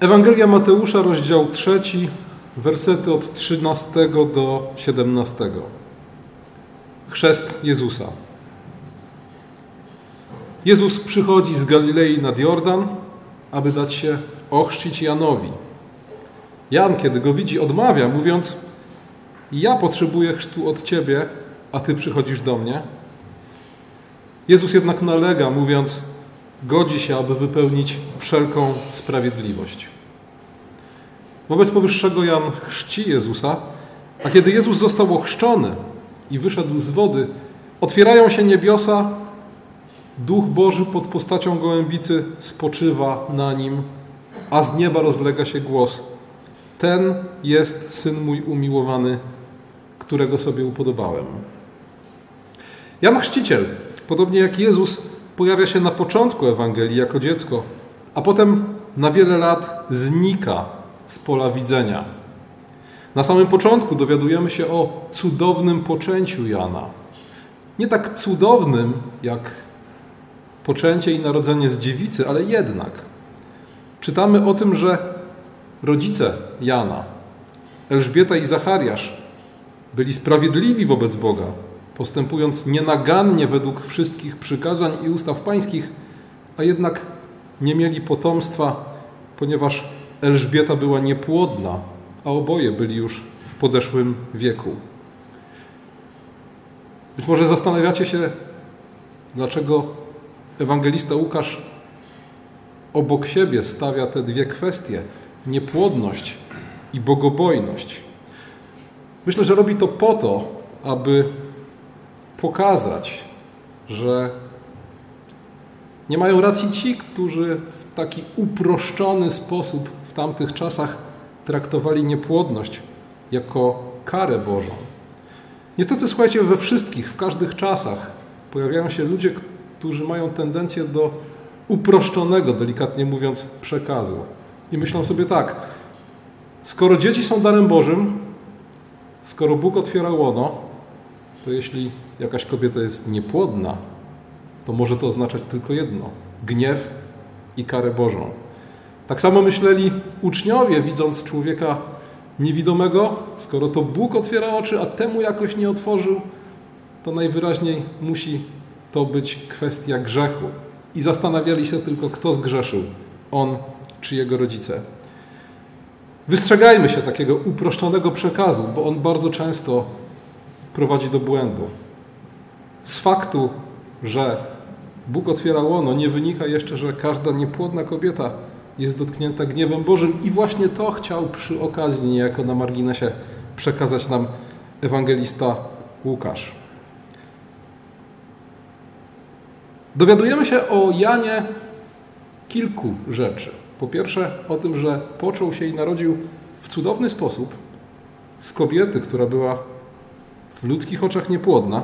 Ewangelia Mateusza, rozdział 3, wersety od 13 do 17. Chrzest Jezusa. Jezus przychodzi z Galilei nad Jordan, aby dać się ochrzcić Janowi. Jan, kiedy go widzi, odmawia, mówiąc: Ja potrzebuję chrztu od ciebie, a ty przychodzisz do mnie. Jezus jednak nalega, mówiąc: Godzi się, aby wypełnić wszelką sprawiedliwość. Wobec powyższego Jan chrzci Jezusa, a kiedy Jezus został ochrzczony i wyszedł z wody, otwierają się niebiosa, Duch Boży pod postacią gołębicy spoczywa na nim, a z nieba rozlega się głos: Ten jest syn mój umiłowany, którego sobie upodobałem. Jan Chrzciciel, podobnie jak Jezus, pojawia się na początku Ewangelii jako dziecko, a potem na wiele lat znika z pola widzenia. Na samym początku dowiadujemy się o cudownym poczęciu Jana. Nie tak cudownym jak poczęcie i narodzenie z dziewicy, ale jednak. Czytamy o tym, że rodzice Jana, Elżbieta i Zachariasz, byli sprawiedliwi wobec Boga, postępując nienagannie według wszystkich przykazań i ustaw pańskich, a jednak nie mieli potomstwa, ponieważ Elżbieta była niepłodna, a oboje byli już w podeszłym wieku. Być może zastanawiacie się, dlaczego ewangelista Łukasz obok siebie stawia te dwie kwestie niepłodność i bogobojność. Myślę, że robi to po to, aby pokazać, że nie mają racji ci, którzy w taki uproszczony sposób w tamtych czasach traktowali niepłodność jako karę Bożą. Niestety, słuchajcie, we wszystkich, w każdych czasach pojawiają się ludzie, którzy mają tendencję do uproszczonego, delikatnie mówiąc, przekazu. I myślą sobie tak, skoro dzieci są darem Bożym, skoro Bóg otwiera łono, to jeśli jakaś kobieta jest niepłodna, to może to oznaczać tylko jedno: gniew i karę Bożą. Tak samo myśleli uczniowie, widząc człowieka niewidomego, skoro to Bóg otwiera oczy, a temu jakoś nie otworzył, to najwyraźniej musi to być kwestia grzechu. I zastanawiali się tylko, kto zgrzeszył, on czy jego rodzice. Wystrzegajmy się takiego uproszczonego przekazu, bo on bardzo często prowadzi do błędu. Z faktu, że Bóg otwiera łono, nie wynika jeszcze, że każda niepłodna kobieta jest dotknięta gniewem Bożym i właśnie to chciał przy okazji niejako na marginesie przekazać nam ewangelista Łukasz. Dowiadujemy się o Janie kilku rzeczy. Po pierwsze, o tym, że począł się i narodził w cudowny sposób z kobiety, która była w ludzkich oczach niepłodna,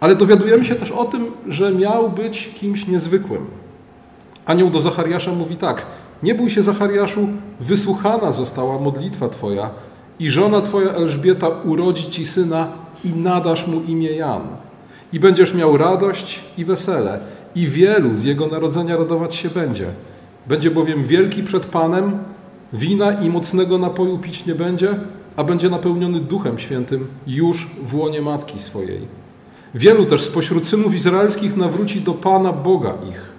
ale dowiadujemy się też o tym, że miał być kimś niezwykłym. Anioł do Zachariasza mówi tak: Nie bój się, Zachariaszu, wysłuchana została modlitwa Twoja, i żona Twoja Elżbieta urodzi Ci syna, i nadasz mu imię Jan. I będziesz miał radość i wesele, i wielu z jego narodzenia radować się będzie. Będzie bowiem wielki przed Panem, wina i mocnego napoju pić nie będzie, a będzie napełniony Duchem Świętym już w łonie matki swojej. Wielu też spośród synów izraelskich nawróci do Pana Boga ich.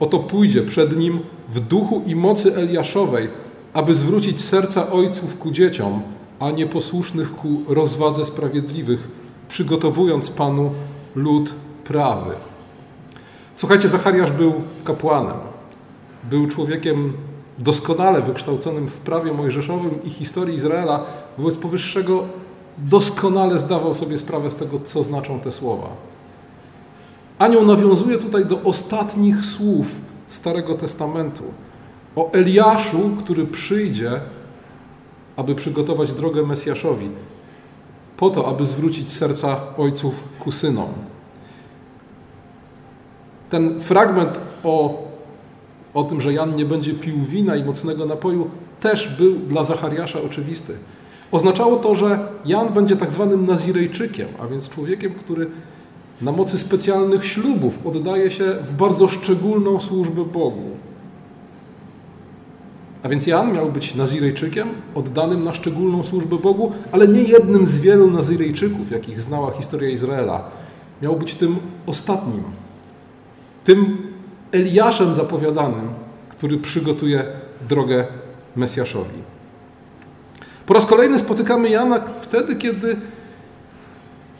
Oto pójdzie przed nim w duchu i mocy Eliaszowej, aby zwrócić serca ojców ku dzieciom, a nieposłusznych ku rozwadze sprawiedliwych, przygotowując Panu lud prawy. Słuchajcie, Zachariasz był kapłanem. Był człowiekiem doskonale wykształconym w prawie mojżeszowym i historii Izraela. Wobec powyższego doskonale zdawał sobie sprawę z tego, co znaczą te słowa. Anioł nawiązuje tutaj do ostatnich słów Starego Testamentu o Eliaszu, który przyjdzie, aby przygotować drogę Mesjaszowi, po to, aby zwrócić serca ojców ku synom. Ten fragment o, o tym, że Jan nie będzie pił wina i mocnego napoju, też był dla Zachariasza oczywisty. Oznaczało to, że Jan będzie tak zwanym Nazirejczykiem, a więc człowiekiem, który na mocy specjalnych ślubów oddaje się w bardzo szczególną służbę Bogu. A więc Jan miał być Nazirejczykiem, oddanym na szczególną służbę Bogu, ale nie jednym z wielu Nazirejczyków, jakich znała historia Izraela. Miał być tym ostatnim, tym Eliaszem zapowiadanym, który przygotuje drogę Mesjaszowi. Po raz kolejny spotykamy Jana wtedy, kiedy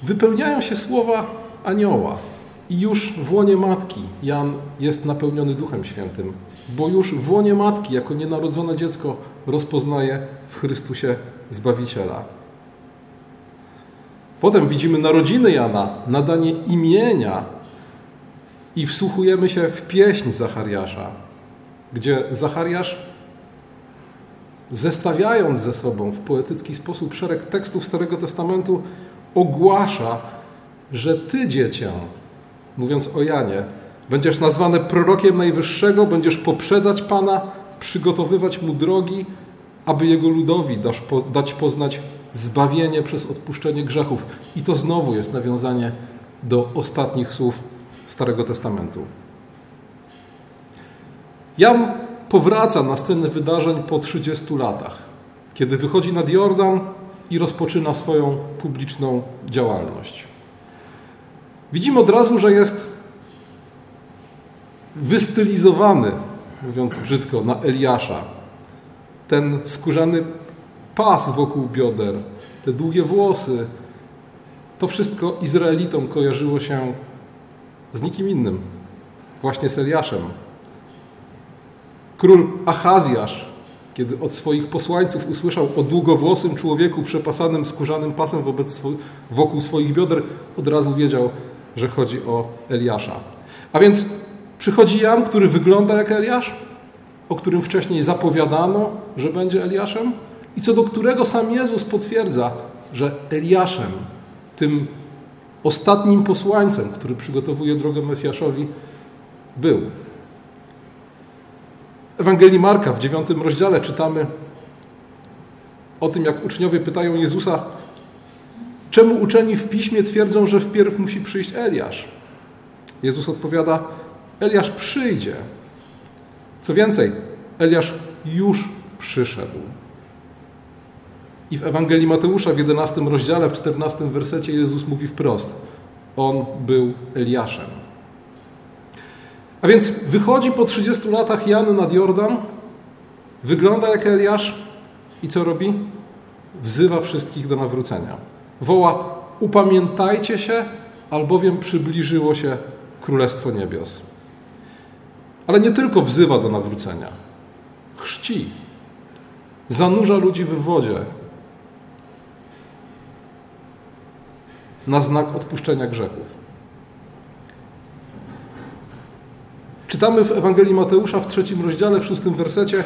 wypełniają się słowa anioła. I już w łonie matki Jan jest napełniony Duchem Świętym, bo już w łonie matki, jako nienarodzone dziecko, rozpoznaje w Chrystusie Zbawiciela. Potem widzimy narodziny Jana, nadanie imienia i wsłuchujemy się w pieśń Zachariasza, gdzie Zachariasz, zestawiając ze sobą w poetycki sposób szereg tekstów Starego Testamentu, ogłasza, że Ty, dziecię, mówiąc o Janie, będziesz nazwany prorokiem Najwyższego, będziesz poprzedzać Pana, przygotowywać Mu drogi, aby Jego ludowi dać poznać zbawienie przez odpuszczenie grzechów. I to znowu jest nawiązanie do ostatnich słów Starego Testamentu. Jan powraca na scenę wydarzeń po 30 latach, kiedy wychodzi nad Jordan i rozpoczyna swoją publiczną działalność. Widzimy od razu, że jest wystylizowany, mówiąc brzydko, na Eliasza. Ten skórzany pas wokół bioder, te długie włosy, to wszystko Izraelitom kojarzyło się z nikim innym, właśnie z Eliaszem. Król Achazjasz, kiedy od swoich posłańców usłyszał o długowłosym człowieku przepasanym skórzanym pasem wobec, wokół swoich bioder, od razu wiedział, że chodzi o Eliasza. A więc przychodzi Jan, który wygląda jak Eliasz, o którym wcześniej zapowiadano, że będzie Eliaszem i co do którego sam Jezus potwierdza, że Eliaszem, tym ostatnim posłańcem, który przygotowuje drogę Mesjaszowi, był. Ewangelii Marka w dziewiątym rozdziale czytamy o tym, jak uczniowie pytają Jezusa, czemu uczeni w piśmie twierdzą, że wpierw musi przyjść Eliasz? Jezus odpowiada, Eliasz przyjdzie. Co więcej, Eliasz już przyszedł. I w Ewangelii Mateusza w 11 rozdziale, w 14 wersecie Jezus mówi wprost: On był Eliaszem. A więc wychodzi po 30 latach Jan nad Jordan, wygląda jak Eliasz i co robi? Wzywa wszystkich do nawrócenia. Woła: Upamiętajcie się, albowiem przybliżyło się Królestwo Niebios. Ale nie tylko wzywa do nawrócenia, chrzci, zanurza ludzi w wodzie na znak odpuszczenia grzechów. Czytamy w Ewangelii Mateusza w trzecim rozdziale, w szóstym wersecie,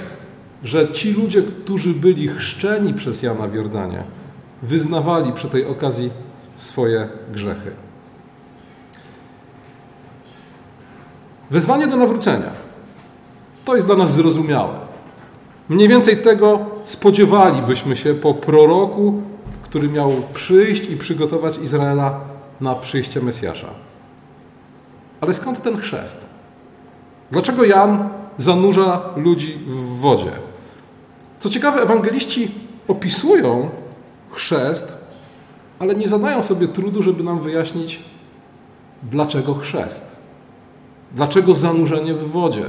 że ci ludzie, którzy byli chrzczeni przez Jana w Jordanie, wyznawali przy tej okazji swoje grzechy. Wezwanie do nawrócenia. To jest dla nas zrozumiałe. Mniej więcej tego spodziewalibyśmy się po proroku, który miał przyjść i przygotować Izraela na przyjście Mesjasza. Ale skąd ten chrzest? Dlaczego Jan zanurza ludzi w wodzie? Co ciekawe, ewangeliści opisują chrzest, ale nie zadają sobie trudu, żeby nam wyjaśnić, dlaczego chrzest. Dlaczego zanurzenie w wodzie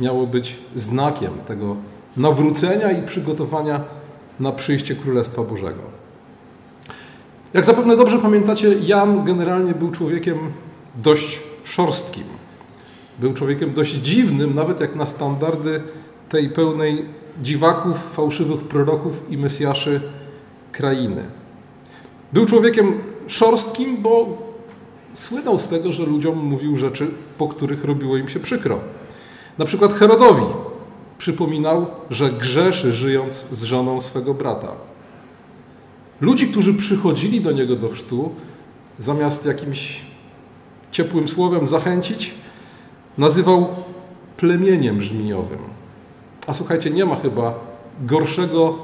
miało być znakiem tego nawrócenia i przygotowania na przyjście Królestwa Bożego. Jak zapewne dobrze pamiętacie, Jan generalnie był człowiekiem dość szorstkim. Był człowiekiem dość dziwnym, nawet jak na standardy tej pełnej dziwaków, fałszywych proroków i mesjaszy krainy. Był człowiekiem szorstkim, bo słynął z tego, że ludziom mówił rzeczy, po których robiło im się przykro. Na przykład Herodowi przypominał, że grzeszy żyjąc z żoną swego brata. Ludzi, którzy przychodzili do niego do chrztu, zamiast jakimś ciepłym słowem zachęcić, nazywał plemieniem żmijowym. A słuchajcie, nie ma chyba gorszego,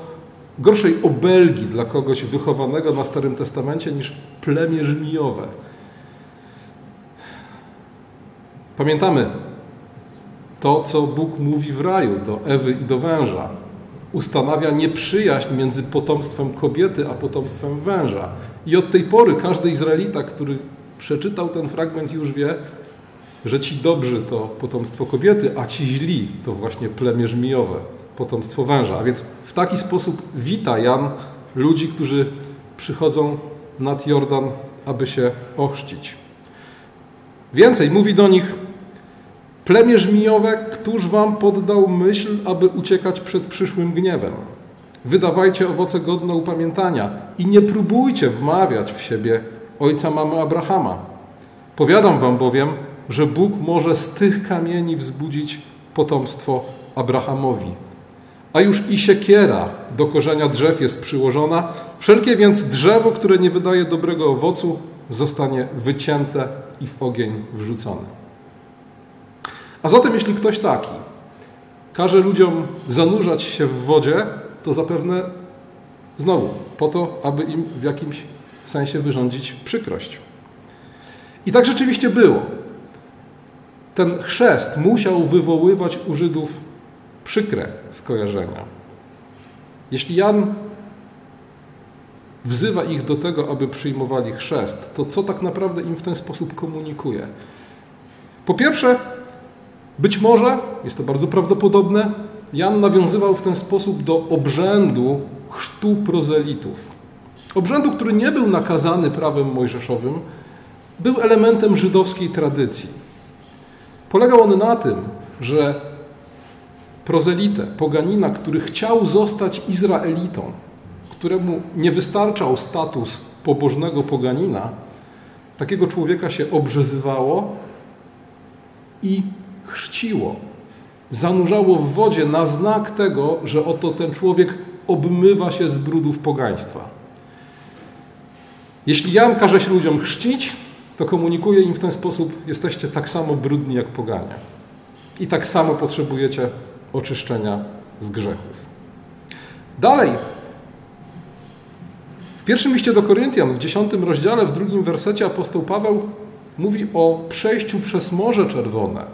gorszej obelgi dla kogoś wychowanego na Starym Testamencie niż plemię żmijowe. Pamiętamy, to, co Bóg mówi w raju do Ewy i do węża. Ustanawia nieprzyjaźń między potomstwem kobiety a potomstwem węża. I od tej pory każdy Izraelita, który przeczytał ten fragment, już wie, że ci dobrzy to potomstwo kobiety, a ci źli to właśnie plemię żmijowe, potomstwo węża. A więc w taki sposób wita Jan ludzi, którzy przychodzą nad Jordan, aby się ochrzcić. Więcej, mówi do nich, plemię żmijowe, któż wam poddał myśl, aby uciekać przed przyszłym gniewem? Wydawajcie owoce godne upamiętania i nie próbujcie wmawiać w siebie ojca mamy Abrahama. Powiadam wam bowiem, że Bóg może z tych kamieni wzbudzić potomstwo Abrahamowi. A już i siekiera do korzenia drzew jest przyłożona, wszelkie więc drzewo, które nie wydaje dobrego owocu, zostanie wycięte i w ogień wrzucone. A zatem, jeśli ktoś taki każe ludziom zanurzać się w wodzie, to zapewne znowu po to, aby im w jakimś sensie wyrządzić przykrość. I tak rzeczywiście było. Ten chrzest musiał wywoływać u Żydów przykre skojarzenia. Jeśli Jan wzywa ich do tego, aby przyjmowali chrzest, to co tak naprawdę im w ten sposób komunikuje? Po pierwsze, być może, jest to bardzo prawdopodobne, Jan nawiązywał w ten sposób do obrzędu chrztu prozelitów. Obrzędu, który nie był nakazany prawem mojżeszowym, był elementem żydowskiej tradycji. Polegał on na tym, że prozelitę, poganina, który chciał zostać Izraelitą, któremu nie wystarczał status pobożnego poganina, takiego człowieka się obrzezywało i chrzciło. Zanurzało w wodzie na znak tego, że oto ten człowiek obmywa się z brudów pogaństwa. Jeśli Jan każe się ludziom chrzcić, to komunikuje im w ten sposób: jesteście tak samo brudni jak poganie. I tak samo potrzebujecie oczyszczenia z grzechów. Dalej, w pierwszym liście do Koryntian, w dziesiątym rozdziale, w drugim wersecie apostoł Paweł mówi o przejściu przez Morze Czerwone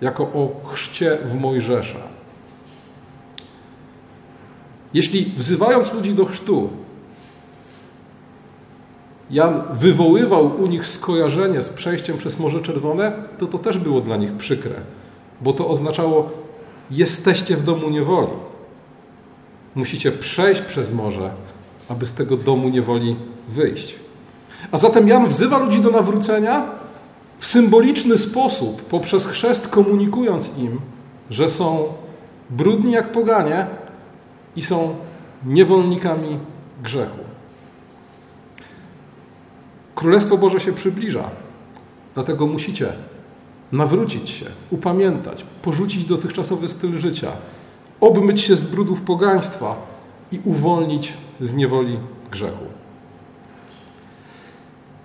jako o chrzcie w Mojżesza. Jeśli wzywając ludzi do chrztu, Jan wywoływał u nich skojarzenie z przejściem przez Morze Czerwone, to to też było dla nich przykre, bo to oznaczało jesteście w domu niewoli. Musicie przejść przez morze, aby z tego domu niewoli wyjść. A zatem Jan wzywa ludzi do nawrócenia w symboliczny sposób, poprzez chrzest komunikując im, że są brudni jak poganie i są niewolnikami grzechu. Królestwo Boże się przybliża, dlatego musicie nawrócić się, upamiętać, porzucić dotychczasowy styl życia, obmyć się z brudów pogaństwa i uwolnić z niewoli grzechu.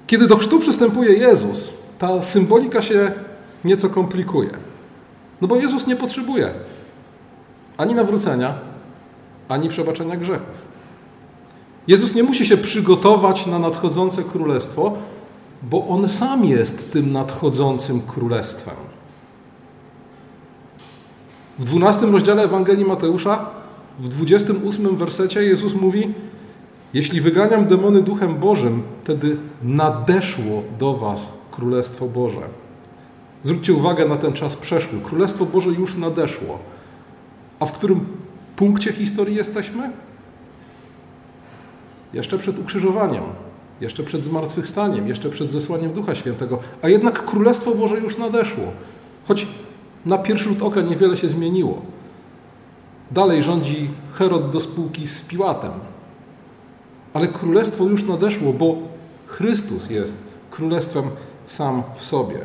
Kiedy do chrztu przystępuje Jezus, ta symbolika się nieco komplikuje. No bo Jezus nie potrzebuje ani nawrócenia, ani przebaczenia grzechów. Jezus nie musi się przygotować na nadchodzące królestwo, bo On sam jest tym nadchodzącym królestwem. W 12 rozdziale Ewangelii Mateusza, w 28 wersecie Jezus mówi: Jeśli wyganiam demony duchem Bożym, wtedy nadeszło do Was Królestwo Boże. Zwróćcie uwagę na ten czas przeszły. Królestwo Boże już nadeszło. A w którym punkcie historii jesteśmy? Jeszcze przed ukrzyżowaniem, jeszcze przed zmartwychwstaniem, jeszcze przed zesłaniem Ducha Świętego. A jednak Królestwo Boże już nadeszło. Choć na pierwszy rzut oka niewiele się zmieniło. Dalej rządzi Herod do spółki z Piłatem. Ale Królestwo już nadeszło, bo Chrystus jest Królestwem sam w sobie.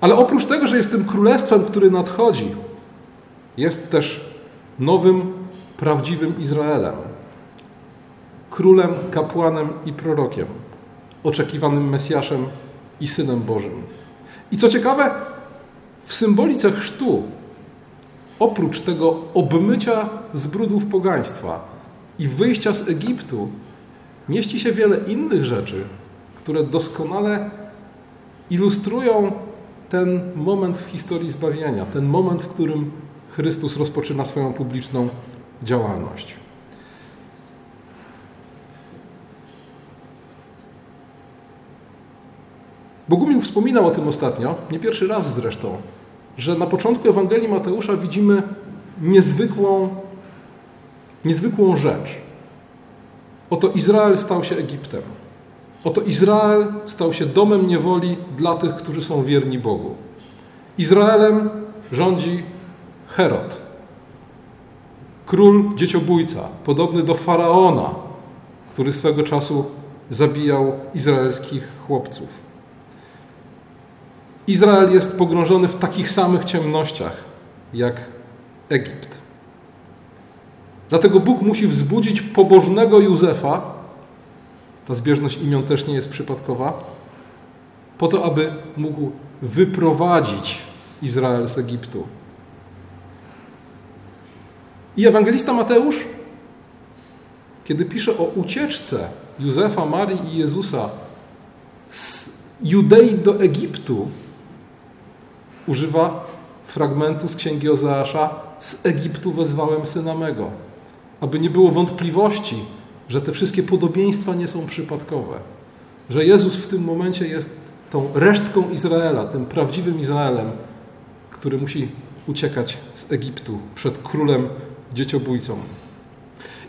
Ale oprócz tego, że jest tym królestwem, który nadchodzi, jest też nowym, prawdziwym Izraelem. Królem, kapłanem i prorokiem, oczekiwanym Mesjaszem i Synem Bożym. I co ciekawe, w symbolice chrztu, oprócz tego obmycia z brudów pogaństwa i wyjścia z Egiptu, mieści się wiele innych rzeczy, które doskonale ilustrują ten moment w historii zbawienia, ten moment, w którym Chrystus rozpoczyna swoją publiczną działalność. Bogumił wspominał o tym ostatnio, nie pierwszy raz zresztą, że na początku Ewangelii Mateusza widzimy niezwykłą, niezwykłą rzecz. Oto Izrael stał się Egiptem. Oto Izrael stał się domem niewoli dla tych, którzy są wierni Bogu. Izraelem rządzi Herod, król dzieciobójca, podobny do faraona, który swego czasu zabijał izraelskich chłopców. Izrael jest pogrążony w takich samych ciemnościach jak Egipt. Dlatego Bóg musi wzbudzić pobożnego Józefa, ta zbieżność imion też nie jest przypadkowa, po to, aby mógł wyprowadzić Izrael z Egiptu. I ewangelista Mateusz, kiedy pisze o ucieczce Józefa, Marii i Jezusa z Judei do Egiptu, używa fragmentu z księgi Ozeasza: Z Egiptu wezwałem syna mego. Aby nie było wątpliwości, że te wszystkie podobieństwa nie są przypadkowe. Że Jezus w tym momencie jest tą resztką Izraela, tym prawdziwym Izraelem, który musi uciekać z Egiptu przed królem dzieciobójcą.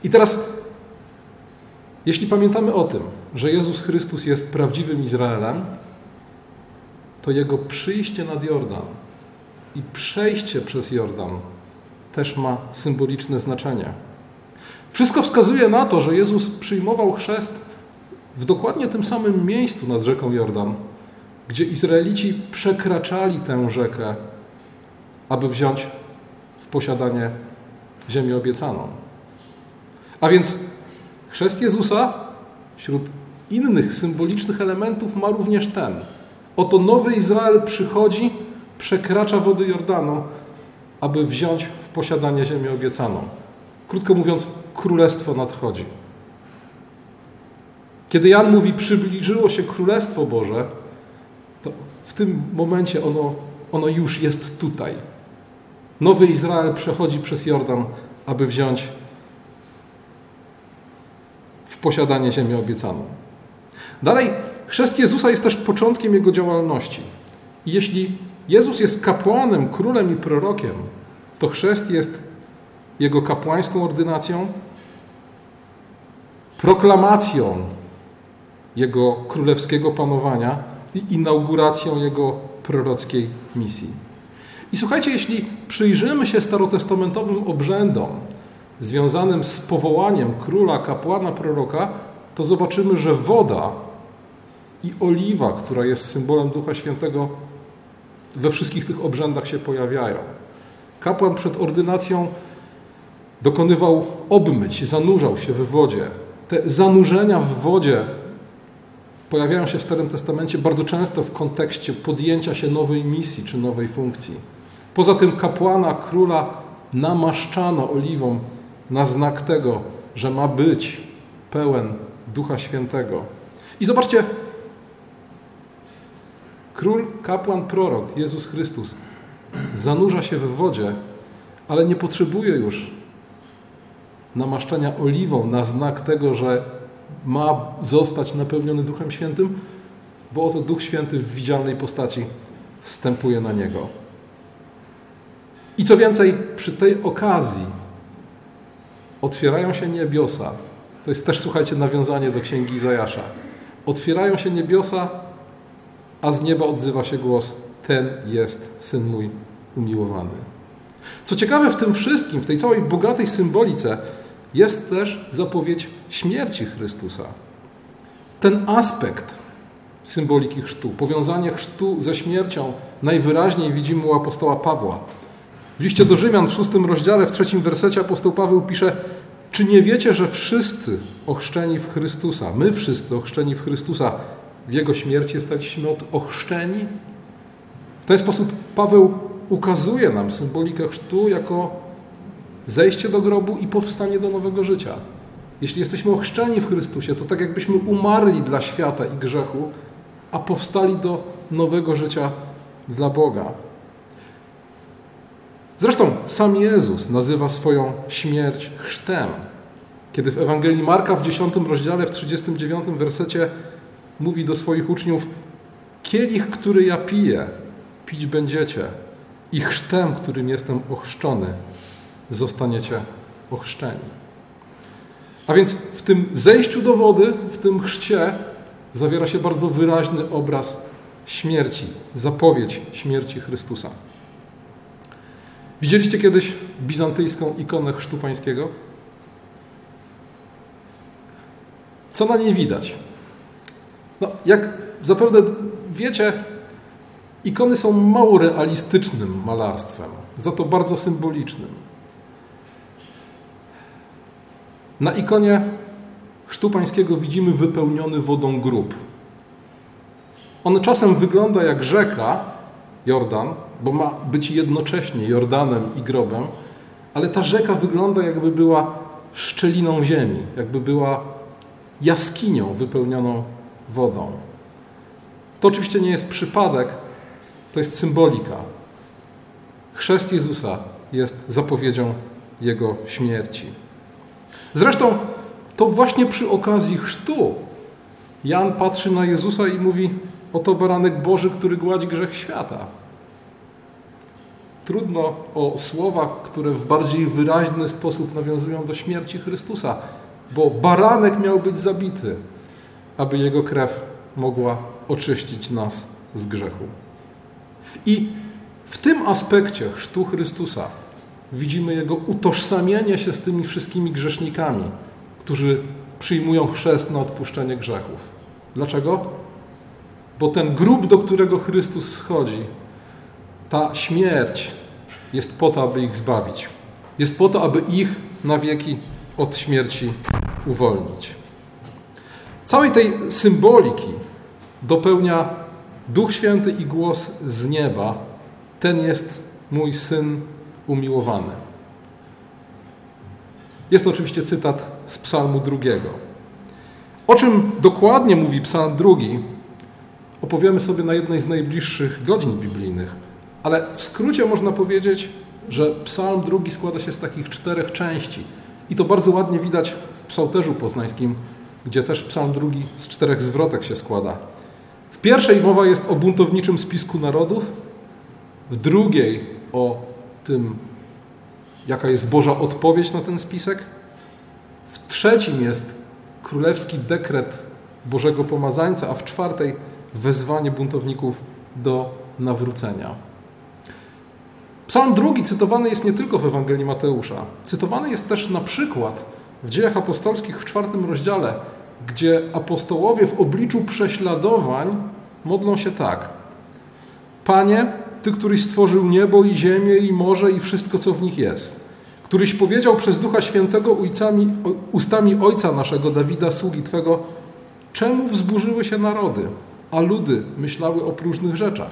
I teraz, jeśli pamiętamy o tym, że Jezus Chrystus jest prawdziwym Izraelem, to jego przyjście nad Jordan i przejście przez Jordan też ma symboliczne znaczenie. Wszystko wskazuje na to, że Jezus przyjmował chrzest w dokładnie tym samym miejscu nad rzeką Jordan, gdzie Izraelici przekraczali tę rzekę, aby wziąć w posiadanie ziemię obiecaną. A więc chrzest Jezusa wśród innych symbolicznych elementów ma również ten. Oto nowy Izrael przychodzi, przekracza wody Jordanu, aby wziąć w posiadanie ziemię obiecaną. Krótko mówiąc, królestwo nadchodzi. Kiedy Jan mówi, przybliżyło się Królestwo Boże, to w tym momencie ono, ono już jest tutaj. Nowy Izrael przechodzi przez Jordan, aby wziąć w posiadanie ziemię obiecaną. Dalej, chrzest Jezusa jest też początkiem Jego działalności. I jeśli Jezus jest kapłanem, królem i prorokiem, to chrzest jest Jego kapłańską ordynacją, proklamacją Jego królewskiego panowania i inauguracją Jego prorockiej misji. I słuchajcie, jeśli przyjrzymy się starotestamentowym obrzędom związanym z powołaniem króla, kapłana, proroka, to zobaczymy, że woda i oliwa, która jest symbolem Ducha Świętego, we wszystkich tych obrzędach się pojawiają. Kapłan przed ordynacją dokonywał obmyć, zanurzał się w wodzie. Te zanurzenia w wodzie pojawiają się w Starym Testamencie bardzo często w kontekście podjęcia się nowej misji czy nowej funkcji. Poza tym kapłana, króla namaszczano oliwą na znak tego, że ma być pełen Ducha Świętego. I zobaczcie, król, kapłan, prorok, Jezus Chrystus zanurza się w wodzie, ale nie potrzebuje już namaszczenia oliwą na znak tego, że ma zostać napełniony Duchem Świętym, bo oto Duch Święty w widzialnej postaci wstępuje na niego. I co więcej, przy tej okazji otwierają się niebiosa. To jest też, słuchajcie, nawiązanie do księgi Izajasza. Otwierają się niebiosa, a z nieba odzywa się głos: Ten jest syn mój umiłowany. Co ciekawe, w tym wszystkim, w tej całej bogatej symbolice, jest też zapowiedź śmierci Chrystusa. Ten aspekt symboliki chrztu, powiązanie chrztu ze śmiercią, najwyraźniej widzimy u apostoła Pawła. W liście do Rzymian w szóstym rozdziale, w trzecim wersecie apostoł Paweł pisze czy nie wiecie, że wszyscy ochrzczeni w Chrystusa, my wszyscy ochrzczeni w Chrystusa, w Jego śmierci staliśmy od ochrzczeni? W ten sposób Paweł ukazuje nam symbolikę chrztu jako zejście do grobu i powstanie do nowego życia. Jeśli jesteśmy ochrzczeni w Chrystusie, to tak jakbyśmy umarli dla świata i grzechu, a powstali do nowego życia dla Boga. Zresztą sam Jezus nazywa swoją śmierć chrztem. Kiedy w Ewangelii Marka w 10 rozdziale, w 39 wersecie mówi do swoich uczniów: Kielich, który ja piję, pić będziecie, i chrztem, którym jestem ochrzczony, zostaniecie ochrzczeni. A więc w tym zejściu do wody, w tym chrzcie, zawiera się bardzo wyraźny obraz śmierci, zapowiedź śmierci Chrystusa. Widzieliście kiedyś bizantyjską ikonę chrztu pańskiego? Co na niej widać? No, jak zapewne wiecie, ikony są mało realistycznym malarstwem, za to bardzo symbolicznym. Na ikonie chrztu pańskiego widzimy wypełniony wodą grób. On czasem wygląda jak rzeka, Jordan, bo ma być jednocześnie Jordanem i grobem, ale ta rzeka wygląda jakby była szczeliną ziemi, jakby była jaskinią wypełnioną wodą. To oczywiście nie jest przypadek, to jest symbolika. Chrzest Jezusa jest zapowiedzią Jego śmierci. Zresztą to właśnie przy okazji chrztu Jan patrzy na Jezusa i mówi: Oto baranek Boży, który gładzi grzech świata. Trudno o słowa, które w bardziej wyraźny sposób nawiązują do śmierci Chrystusa, bo baranek miał być zabity, aby jego krew mogła oczyścić nas z grzechu. I w tym aspekcie chrztu Chrystusa widzimy Jego utożsamienie się z tymi wszystkimi grzesznikami, którzy przyjmują chrzest na odpuszczenie grzechów. Dlaczego? Bo ten grób, do którego Chrystus schodzi, ta śmierć jest po to, aby ich zbawić. Jest po to, aby ich na wieki od śmierci uwolnić. Całej tej symboliki dopełnia Duch Święty i głos z nieba. Ten jest mój syn umiłowany. Jest to oczywiście cytat z Psalmu drugiego. O czym dokładnie mówi Psalm drugi, opowiemy sobie na jednej z najbliższych godzin biblijnych. Ale w skrócie można powiedzieć, że Psalm drugi składa się z takich czterech części. I to bardzo ładnie widać w psałterzu poznańskim, gdzie też Psalm drugi z czterech zwrotek się składa. W pierwszej mowa jest o buntowniczym spisku narodów, w drugiej o tym, jaka jest Boża odpowiedź na ten spisek. W trzecim jest królewski dekret Bożego Pomazańca, a w czwartej wezwanie buntowników do nawrócenia. Psalm drugi cytowany jest nie tylko w Ewangelii Mateusza. Cytowany jest też na przykład w dziejach apostolskich w czwartym rozdziale, gdzie apostołowie w obliczu prześladowań modlą się tak. Panie, Ty, któryś stworzył niebo i ziemię i morze i wszystko, co w nich jest, któryś powiedział przez Ducha Świętego ujcami, ustami Ojca naszego Dawida, sługi Twego, czemu wzburzyły się narody, a ludy myślały o próżnych rzeczach.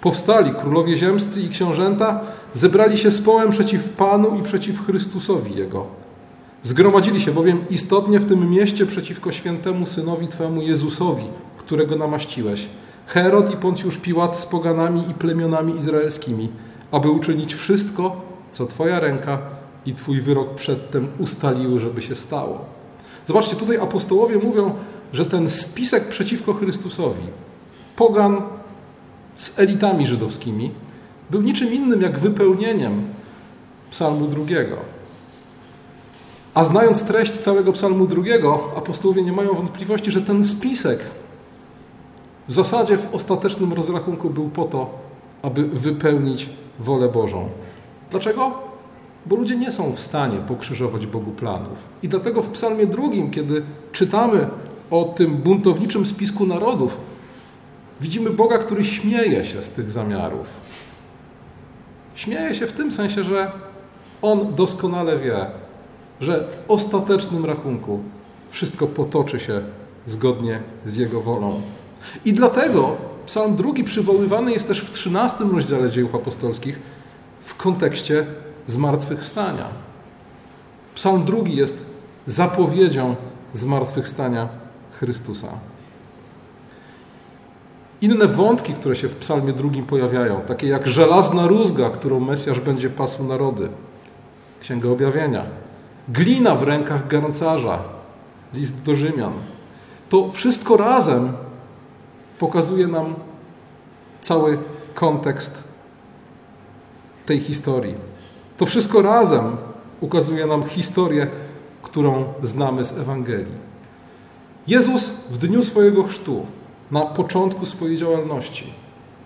Powstali królowie ziemscy i książęta, zebrali się z połem przeciw Panu i przeciw Chrystusowi Jego. Zgromadzili się bowiem istotnie w tym mieście przeciwko świętemu Synowi Twemu Jezusowi, którego namaściłeś, Herod i Poncjusz Piłat z poganami i plemionami izraelskimi, aby uczynić wszystko, co Twoja ręka i Twój wyrok przedtem ustaliły, żeby się stało. Zobaczcie, tutaj apostołowie mówią, że ten spisek przeciwko Chrystusowi, pogan z elitami żydowskimi, był niczym innym jak wypełnieniem psalmu drugiego. A znając treść całego psalmu drugiego, apostołowie nie mają wątpliwości, że ten spisek w zasadzie w ostatecznym rozrachunku był po to, aby wypełnić wolę Bożą. Dlaczego? Bo ludzie nie są w stanie pokrzyżować Bogu planów. I dlatego w Psalmie drugim, kiedy czytamy o tym buntowniczym spisku narodów, widzimy Boga, który śmieje się z tych zamiarów. Śmieje się w tym sensie, że On doskonale wie, że w ostatecznym rachunku wszystko potoczy się zgodnie z Jego wolą. I dlatego psalm drugi przywoływany jest też w 13 rozdziale dziejów apostolskich w kontekście zmartwychwstania. Psalm drugi jest zapowiedzią zmartwychwstania Chrystusa. Inne wątki, które się w psalmie drugim pojawiają, takie jak żelazna rózga, którą Mesjasz będzie pasł narody. Księga Objawienia. Glina w rękach garncarza. List do Rzymian. To wszystko razem pokazuje nam cały kontekst tej historii. To wszystko razem ukazuje nam historię, którą znamy z Ewangelii. Jezus w dniu swojego chrztu, na początku swojej działalności,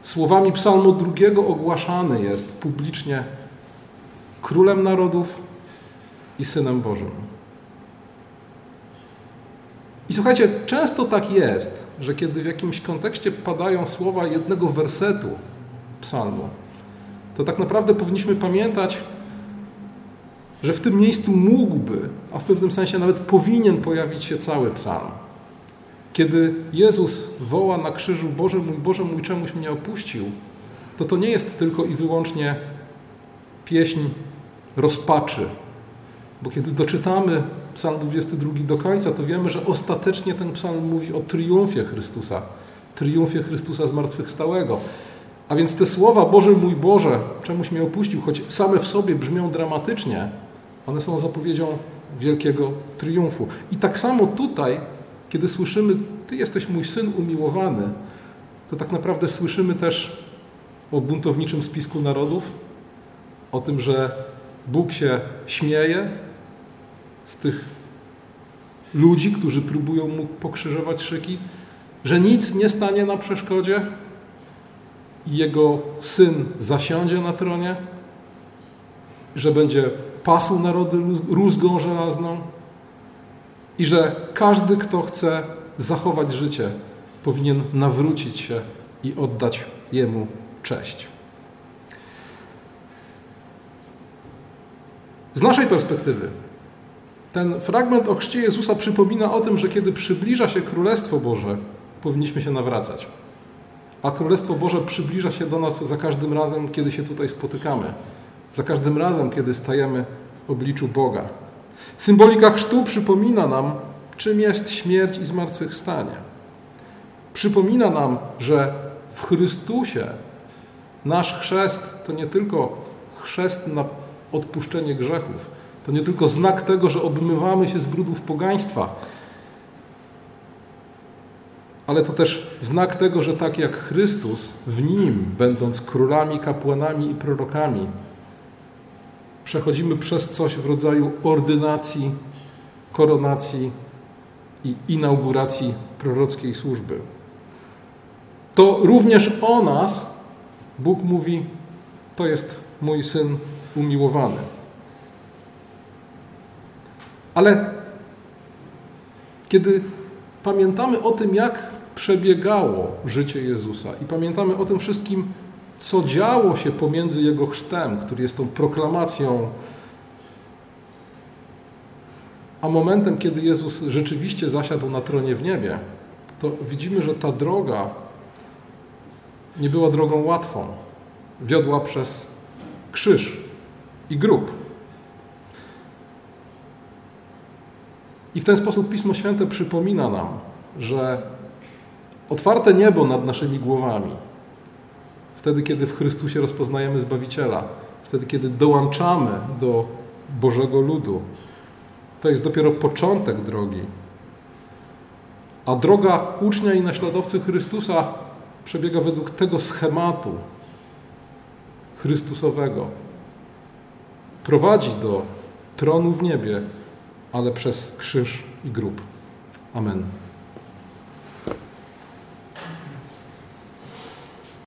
słowami Psalmu drugiego ogłaszany jest publicznie królem narodów i synem Bożym. I słuchajcie, często tak jest, że kiedy w jakimś kontekście padają słowa jednego wersetu psalmu, to tak naprawdę powinniśmy pamiętać, że w tym miejscu mógłby, a w pewnym sensie nawet powinien pojawić się cały psalm. Kiedy Jezus woła na krzyżu Boże mój, Boże mój, czemuś mnie opuścił, to to nie jest tylko i wyłącznie pieśń rozpaczy. Bo kiedy doczytamy psalm 22 do końca, to wiemy, że ostatecznie ten psalm mówi o triumfie Chrystusa. Triumfie Chrystusa zmartwychwstałego. A więc te słowa Boże mój Boże, czemuś mnie opuścił, choć same w sobie brzmią dramatycznie, one są zapowiedzią wielkiego triumfu. I tak samo tutaj kiedy słyszymy, Ty jesteś mój syn umiłowany, to tak naprawdę słyszymy też o buntowniczym spisku narodów, o tym, że Bóg się śmieje z tych ludzi, którzy próbują mu pokrzyżować szyki, że nic nie stanie na przeszkodzie i jego syn zasiądzie na tronie, że będzie pasł narody rózgą żelazną, i że każdy, kto chce zachować życie, powinien nawrócić się i oddać Jemu cześć. Z naszej perspektywy ten fragment o chrzcie Jezusa przypomina o tym, że kiedy przybliża się Królestwo Boże, powinniśmy się nawracać. A Królestwo Boże przybliża się do nas za każdym razem, kiedy się tutaj spotykamy. Za każdym razem, kiedy stajemy w obliczu Boga. Symbolika chrztu przypomina nam, czym jest śmierć i zmartwychwstanie. Przypomina nam, że w Chrystusie nasz chrzest to nie tylko chrzest na odpuszczenie grzechów, to nie tylko znak tego, że obmywamy się z brudów pogaństwa, ale to też znak tego, że tak jak Chrystus, w Nim, będąc królami, kapłanami i prorokami, przechodzimy przez coś w rodzaju ordynacji, koronacji i inauguracji prorockiej służby. To również o nas Bóg mówi: To jest mój syn umiłowany. Ale kiedy pamiętamy o tym, jak przebiegało życie Jezusa i pamiętamy o tym wszystkim, co działo się pomiędzy Jego chrztem, który jest tą proklamacją, a momentem, kiedy Jezus rzeczywiście zasiadł na tronie w niebie, to widzimy, że ta droga nie była drogą łatwą. Wiodła przez krzyż i grób. I w ten sposób Pismo Święte przypomina nam, że otwarte niebo nad naszymi głowami, Wtedy, kiedy w Chrystusie rozpoznajemy Zbawiciela, wtedy, kiedy dołączamy do Bożego ludu, to jest dopiero początek drogi. A droga ucznia i naśladowcy Chrystusa przebiega według tego schematu Chrystusowego. Prowadzi do tronu w niebie, ale przez krzyż i grób. Amen.